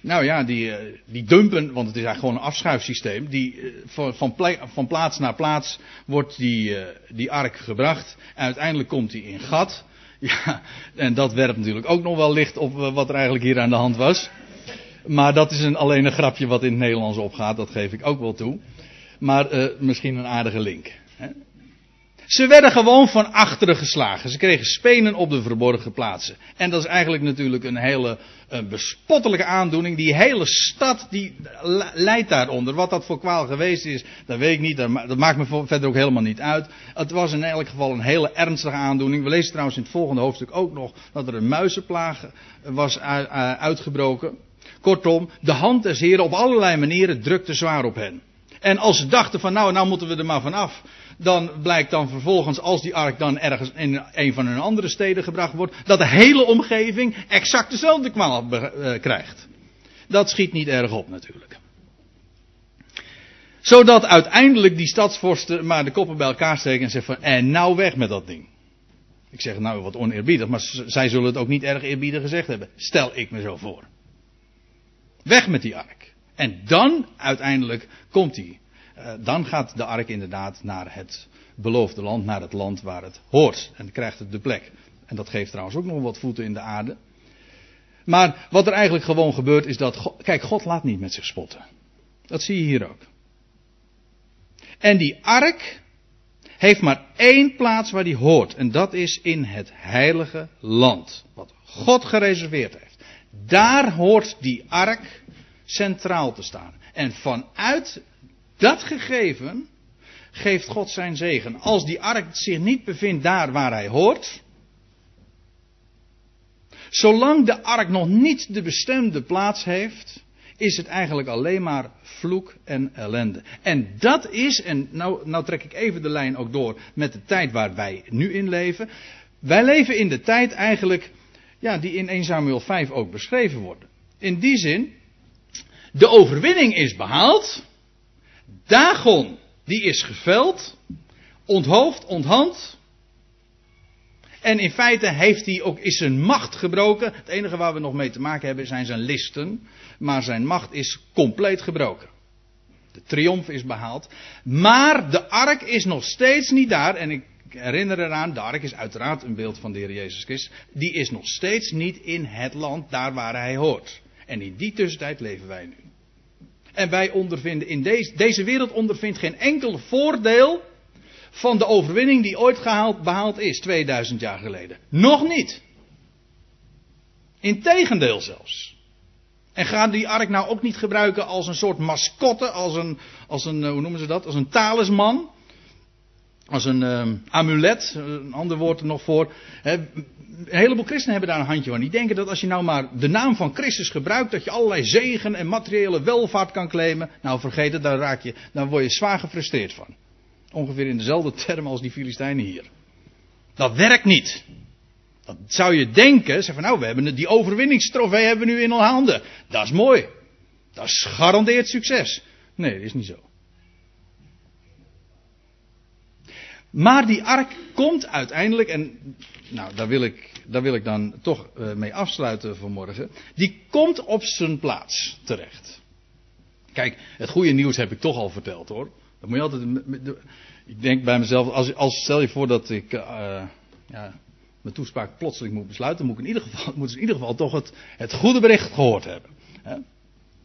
nou ja, die, eh, die dumpen, want het is eigenlijk gewoon een afschuifsysteem. Die, eh, van, van, van plaats naar plaats wordt die, die ark gebracht. En uiteindelijk komt hij in gat. Ja, en dat werpt natuurlijk ook nog wel licht op eh, wat er eigenlijk hier aan de hand was. Maar dat is een, alleen een grapje wat in het Nederlands opgaat, dat geef ik ook wel toe. Maar uh, misschien een aardige link. Ze werden gewoon van achteren geslagen. Ze kregen spenen op de verborgen plaatsen. En dat is eigenlijk natuurlijk een hele een bespottelijke aandoening. Die hele stad die leidt daaronder. Wat dat voor kwaal geweest is, dat weet ik niet. Dat maakt me verder ook helemaal niet uit. Het was in elk geval een hele ernstige aandoening. We lezen trouwens in het volgende hoofdstuk ook nog dat er een muizenplaag was uitgebroken. Kortom, de hand des Heren op allerlei manieren drukte zwaar op hen. En als ze dachten van nou, nou moeten we er maar vanaf dan blijkt dan vervolgens, als die ark dan ergens in een van hun andere steden gebracht wordt, dat de hele omgeving exact dezelfde kwaal uh, krijgt. Dat schiet niet erg op natuurlijk. Zodat uiteindelijk die stadsvorsten maar de koppen bij elkaar steken en zeggen van, en nou weg met dat ding. Ik zeg nou wat oneerbiedig, maar zij zullen het ook niet erg eerbiedig gezegd hebben. Stel ik me zo voor. Weg met die ark. En dan uiteindelijk komt hij. Uh, dan gaat de ark inderdaad naar het beloofde land, naar het land waar het hoort. En krijgt het de plek. En dat geeft trouwens ook nog wat voeten in de aarde. Maar wat er eigenlijk gewoon gebeurt is dat. Kijk, God laat niet met zich spotten. Dat zie je hier ook. En die ark heeft maar één plaats waar die hoort. En dat is in het heilige land. Wat God gereserveerd heeft. Daar hoort die ark centraal te staan. En vanuit dat gegeven geeft God zijn zegen. Als die ark zich niet bevindt daar waar hij hoort. Zolang de ark nog niet de bestemde plaats heeft, is het eigenlijk alleen maar vloek en ellende. En dat is, en nou, nou trek ik even de lijn ook door met de tijd waar wij nu in leven. Wij leven in de tijd eigenlijk, ja, die in 1 Samuel 5 ook beschreven wordt. In die zin, de overwinning is behaald. Dagon, die is geveld. Onthoofd, onthand. En in feite heeft hij ook, is zijn macht gebroken. Het enige waar we nog mee te maken hebben zijn zijn listen. Maar zijn macht is compleet gebroken. De triomf is behaald. Maar de ark is nog steeds niet daar. En ik herinner eraan, de ark is uiteraard een beeld van de Heer Jezus Christus. Die is nog steeds niet in het land, daar waar hij hoort. En in die tussentijd leven wij nu. En wij ondervinden in deze, deze wereld ondervindt geen enkel voordeel van de overwinning die ooit gehaald, behaald is, 2000 jaar geleden. Nog niet. Integendeel zelfs. En ga die ark nou ook niet gebruiken als een soort mascotte, als een, als een eh, hoe noemen ze dat, als een talisman. Als een uh, amulet, een ander woord er nog voor. een heleboel christenen hebben daar een handje van. Die denken dat als je nou maar de naam van Christus gebruikt, dat je allerlei zegen en materiële welvaart kan claimen. Nou vergeet het, daar raak je, dan word je zwaar gefrustreerd van. Ongeveer in dezelfde termen als die Filistijnen hier. Dat werkt niet. Dat zou je denken, zeg van nou, we hebben die overwinningstrofee hebben we nu in onze handen. Dat is mooi. Dat is gegarandeerd succes. Nee, dat is niet zo. Maar die ark komt uiteindelijk, en nou, daar wil ik, daar wil ik dan toch uh, mee afsluiten vanmorgen. Die komt op zijn plaats terecht. Kijk, het goede nieuws heb ik toch al verteld hoor. Dat moet je altijd. Ik denk bij mezelf, als, als stel je voor dat ik uh, ja, mijn toespraak plotseling moet besluiten, moet ik in ieder geval, moet in ieder geval toch het, het goede bericht gehoord hebben. Hè?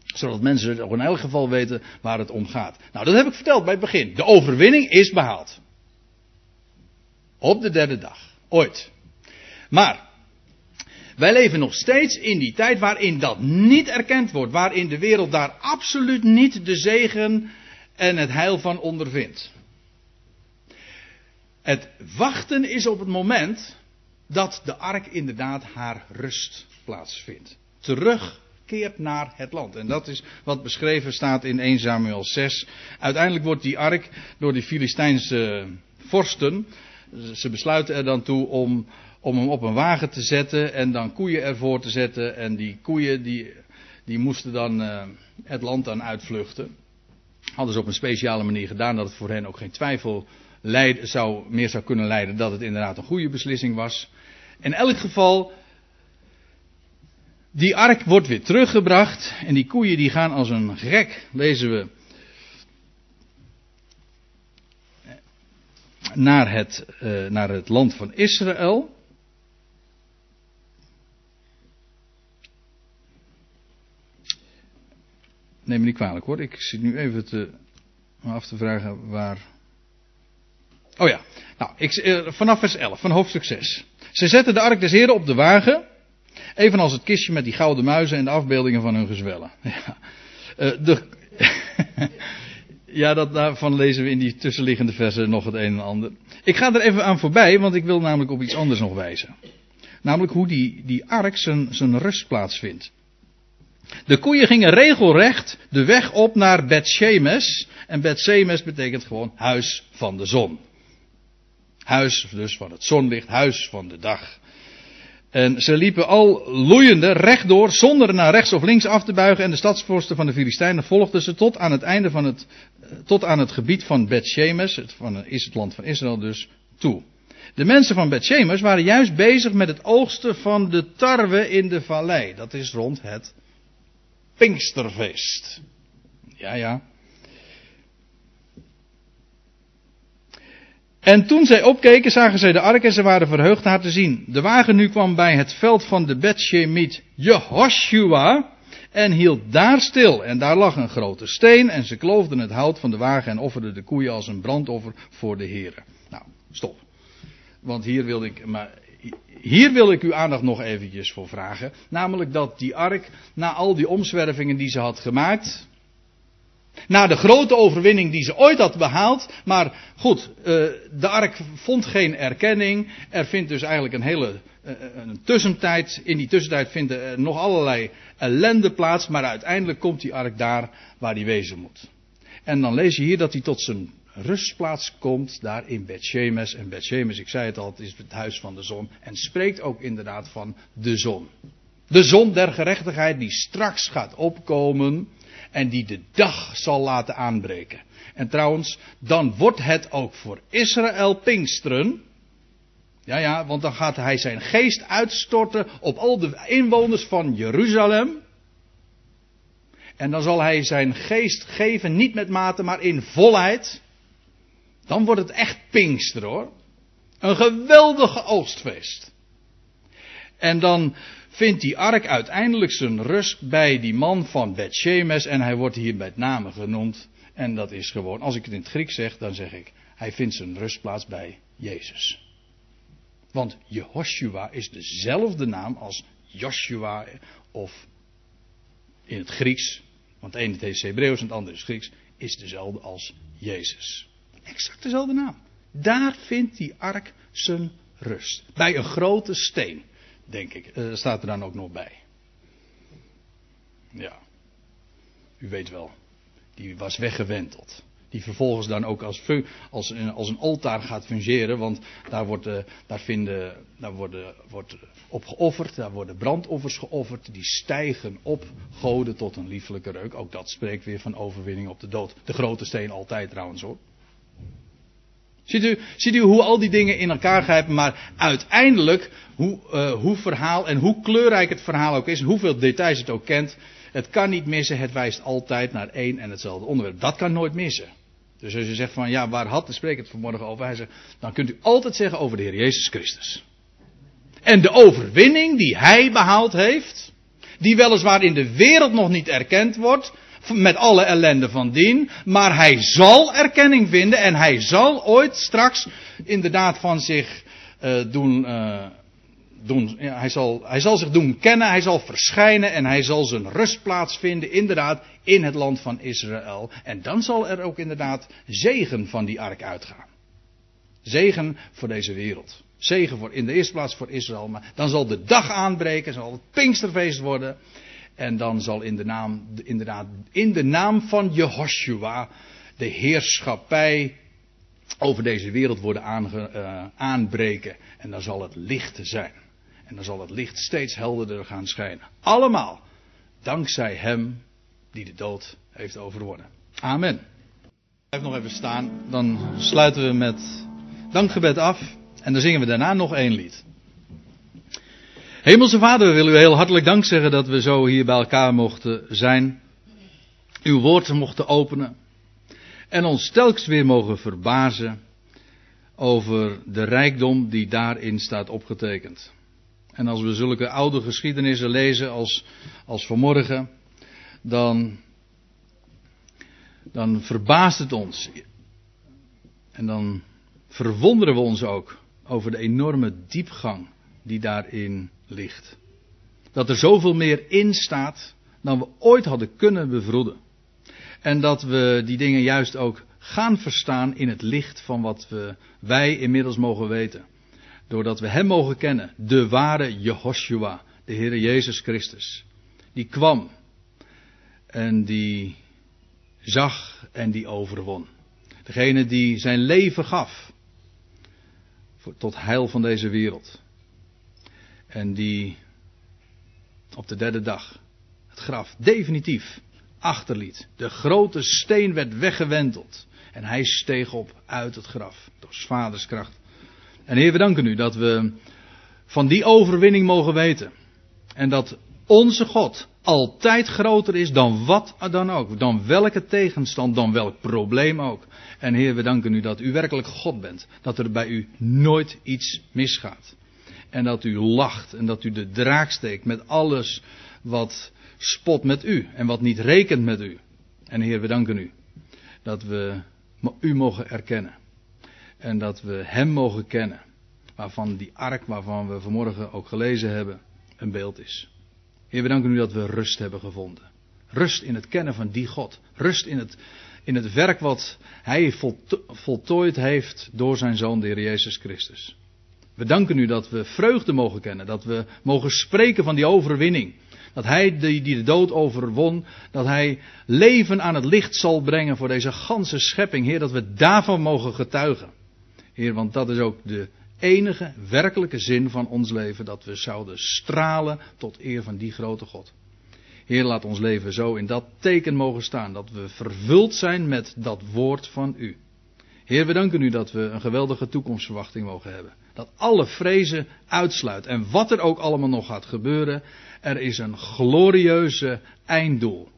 Zodat mensen ook in elk geval weten waar het om gaat. Nou, dat heb ik verteld bij het begin. De overwinning is behaald. Op de derde dag. Ooit. Maar, wij leven nog steeds in die tijd waarin dat niet erkend wordt. Waarin de wereld daar absoluut niet de zegen en het heil van ondervindt. Het wachten is op het moment dat de ark inderdaad haar rust plaatsvindt. Terugkeert naar het land. En dat is wat beschreven staat in 1 Samuel 6. Uiteindelijk wordt die ark door die Filistijnse vorsten. Ze besluiten er dan toe om, om hem op een wagen te zetten en dan koeien ervoor te zetten. En die koeien die, die moesten dan uh, het land dan uitvluchten hadden ze op een speciale manier gedaan dat het voor hen ook geen twijfel leid, zou, meer zou kunnen leiden dat het inderdaad een goede beslissing was. In elk geval, die ark wordt weer teruggebracht en die koeien die gaan als een gek, lezen we, naar het, uh, naar het land van Israël. Neem me niet kwalijk hoor. Ik zit nu even te, af te vragen waar. Oh ja. Nou, ik, eh, vanaf vers 11 van hoofdstuk 6. Ze zetten de ark des Heren op de wagen. Evenals het kistje met die gouden muizen en de afbeeldingen van hun gezwellen. Ja, uh, de, ja dat, daarvan lezen we in die tussenliggende versen nog het een en ander. Ik ga er even aan voorbij, want ik wil namelijk op iets anders nog wijzen. Namelijk hoe die, die ark zijn, zijn rustplaats vindt. De koeien gingen regelrecht de weg op naar Bet-Shemes. En Bet-Shemes betekent gewoon huis van de zon. Huis dus van het zonlicht, huis van de dag. En ze liepen al loeiende rechtdoor, zonder naar rechts of links af te buigen. En de stadsvorsten van de Filistijnen volgden ze tot aan het einde van het, tot aan het gebied van Bet-Shemes, het, van, is het land van Israël dus, toe. De mensen van Bethshemes waren juist bezig met het oogsten van de tarwe in de vallei. Dat is rond het Pinksterfeest. Ja, ja. En toen zij opkeken, zagen zij de ark en ze waren verheugd haar te zien. De wagen nu kwam bij het veld van de Bethshemiet Jehoshua en hield daar stil. En daar lag een grote steen en ze kloofden het hout van de wagen en offerden de koeien als een brandoffer voor de heren. Nou, stop. Want hier wil ik, maar hier wil ik uw aandacht nog eventjes voor vragen. Namelijk dat die ark, na al die omzwervingen die ze had gemaakt, na de grote overwinning die ze ooit had behaald. Maar goed, eh, de ark vond geen erkenning. Er vindt dus eigenlijk een hele eh, een tussentijd. In die tussentijd vinden nog allerlei ellende plaats. Maar uiteindelijk komt die ark daar waar die wezen moet. En dan lees je hier dat hij tot zijn rustplaats komt daar in Bethshemes. En Bethshemes, ik zei het al, het is het huis van de zon. En spreekt ook inderdaad van de zon. De zon der gerechtigheid die straks gaat opkomen en die de dag zal laten aanbreken. En trouwens, dan wordt het ook voor Israël Pinksteren. Ja, ja, want dan gaat hij zijn geest uitstorten op al de inwoners van Jeruzalem. En dan zal hij zijn geest geven, niet met mate, maar in volheid. Dan wordt het echt Pinkster hoor. Een geweldige oogstfeest. En dan vindt die ark uiteindelijk zijn rust bij die man van Bethshemes en hij wordt hier met name genoemd. En dat is gewoon, als ik het in het Grieks zeg, dan zeg ik, hij vindt zijn rustplaats bij Jezus. Want Jehoshua is dezelfde naam als Joshua of in het Grieks, want het ene is Hebreeuws en het andere is Grieks, is dezelfde als Jezus. Exact dezelfde naam. Daar vindt die ark zijn rust. Bij een grote steen denk ik. Uh, staat er dan ook nog bij. Ja. U weet wel. Die was weggewenteld. Die vervolgens dan ook als, als, een, als een altaar gaat fungeren. Want daar, wordt, uh, daar, vinden, daar worden, wordt op geofferd. Daar worden brandoffers geofferd. Die stijgen op goden tot een lieflijke reuk. Ook dat spreekt weer van overwinning op de dood. De grote steen altijd trouwens hoor. Ziet u, ziet hoe al die dingen in elkaar grijpen, maar uiteindelijk hoe, uh, hoe verhaal en hoe kleurrijk het verhaal ook is, hoeveel details het ook kent, het kan niet missen, het wijst altijd naar één en hetzelfde onderwerp. Dat kan nooit missen. Dus als je zegt van ja, waar had de spreker het vanmorgen over? Hij dan kunt u altijd zeggen over de Heer Jezus Christus. En de overwinning die hij behaald heeft, die weliswaar in de wereld nog niet erkend wordt, met alle ellende van dien. Maar hij zal erkenning vinden en hij zal ooit straks inderdaad van zich uh, doen. Uh, doen hij, zal, hij zal zich doen kennen, hij zal verschijnen en hij zal zijn rustplaats vinden, inderdaad, in het land van Israël. En dan zal er ook inderdaad zegen van die ark uitgaan. Zegen voor deze wereld. Zegen voor, in de eerste plaats voor Israël. Maar dan zal de dag aanbreken, zal het Pinksterfeest worden. En dan zal in de naam, inderdaad, in de naam van Jehoshua de heerschappij over deze wereld worden uh, aanbreken. En dan zal het licht zijn. En dan zal het licht steeds helderder gaan schijnen. Allemaal dankzij Hem die de dood heeft overwonnen. Amen. Blijf nog even staan. Dan sluiten we met dankgebed af. En dan zingen we daarna nog één lied. Hemelse Vader, we willen u heel hartelijk dank zeggen dat we zo hier bij elkaar mochten zijn. Uw woord mochten openen. En ons telkens weer mogen verbazen over de rijkdom die daarin staat opgetekend. En als we zulke oude geschiedenissen lezen als, als vanmorgen, dan, dan verbaast het ons. En dan verwonderen we ons ook over de enorme diepgang die daarin Dat er zoveel meer in staat dan we ooit hadden kunnen bevroeden. En dat we die dingen juist ook gaan verstaan in het licht van wat we, wij inmiddels mogen weten. Doordat we Hem mogen kennen, de ware Jehoshua, de Heere Jezus Christus. Die kwam en die zag en die overwon. Degene die zijn leven gaf tot heil van deze wereld. En die op de derde dag het graf definitief achterliet. De grote steen werd weggewenteld. En hij steeg op uit het graf. Door vaders kracht. En Heer, we danken u dat we van die overwinning mogen weten. En dat onze God altijd groter is dan wat dan ook. Dan welke tegenstand, dan welk probleem ook. En Heer, we danken u dat u werkelijk God bent. Dat er bij u nooit iets misgaat. En dat u lacht en dat u de draak steekt met alles wat spot met u en wat niet rekent met u. En Heer, we danken u dat we u mogen erkennen. En dat we Hem mogen kennen. Waarvan die ark, waarvan we vanmorgen ook gelezen hebben, een beeld is. Heer, we danken u dat we rust hebben gevonden. Rust in het kennen van die God. Rust in het, in het werk wat Hij voltooid heeft door zijn Zoon, de Heer Jezus Christus. We danken u dat we vreugde mogen kennen. Dat we mogen spreken van die overwinning. Dat hij die, die de dood overwon, dat hij leven aan het licht zal brengen voor deze ganse schepping. Heer, dat we daarvan mogen getuigen. Heer, want dat is ook de enige werkelijke zin van ons leven. Dat we zouden stralen tot eer van die grote God. Heer, laat ons leven zo in dat teken mogen staan. Dat we vervuld zijn met dat woord van u. Heer, we danken u dat we een geweldige toekomstverwachting mogen hebben. Dat alle vrezen uitsluit. En wat er ook allemaal nog gaat gebeuren, er is een glorieuze einddoel.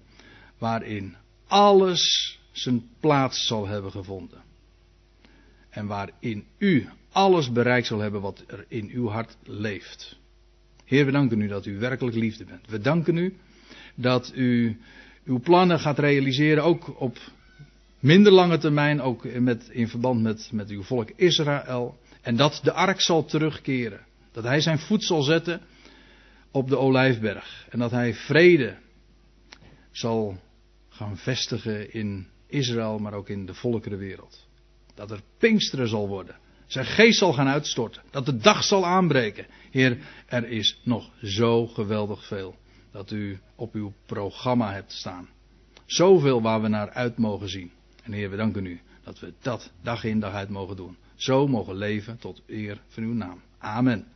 Waarin alles zijn plaats zal hebben gevonden. En waarin u alles bereikt zal hebben wat er in uw hart leeft. Heer, we danken u dat u werkelijk liefde bent. We danken u dat u uw plannen gaat realiseren, ook op minder lange termijn, ook met, in verband met, met uw volk Israël. En dat de ark zal terugkeren. Dat hij zijn voet zal zetten op de olijfberg. En dat hij vrede zal gaan vestigen in Israël, maar ook in de volkerenwereld. Dat er Pinksteren zal worden. Zijn geest zal gaan uitstorten. Dat de dag zal aanbreken. Heer, er is nog zo geweldig veel dat u op uw programma hebt staan. Zoveel waar we naar uit mogen zien. En Heer, we danken u dat we dat dag in dag uit mogen doen. Zo mogen leven tot eer van uw naam. Amen.